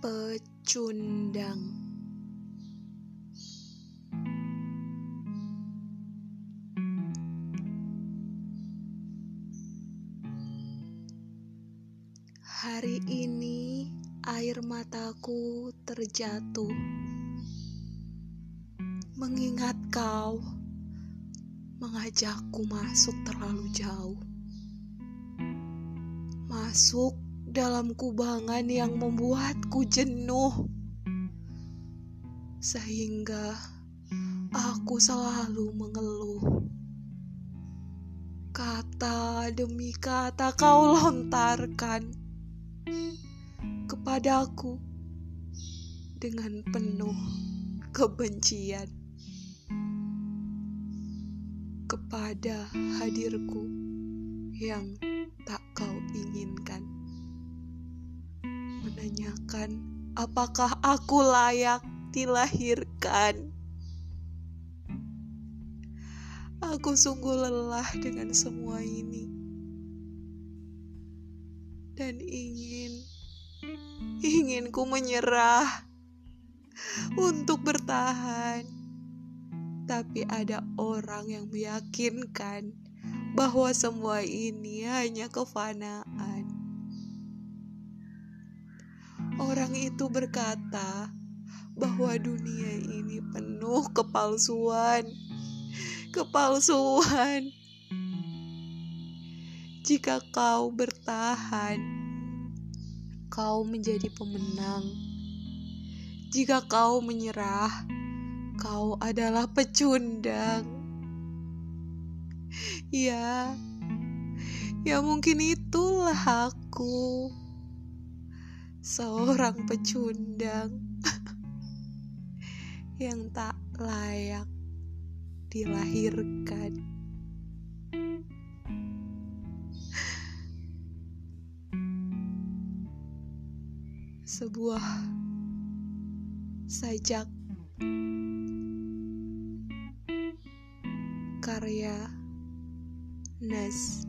Pecundang. Hari ini air mataku terjatuh. Mengingat kau mengajakku masuk terlalu jauh. Masuk dalam kubangan yang membuatku jenuh, sehingga aku selalu mengeluh. Kata demi kata kau lontarkan kepadaku dengan penuh kebencian kepada hadirku yang tak kau inginkan menanyakan apakah aku layak dilahirkan. Aku sungguh lelah dengan semua ini. Dan ingin, ingin ku menyerah untuk bertahan. Tapi ada orang yang meyakinkan bahwa semua ini hanya kefanaan Orang itu berkata bahwa dunia ini penuh kepalsuan. Kepalsuan. Jika kau bertahan, kau menjadi pemenang. Jika kau menyerah, kau adalah pecundang. Ya, ya mungkin itulah aku seorang pecundang yang tak layak dilahirkan. Sebuah sajak karya Nas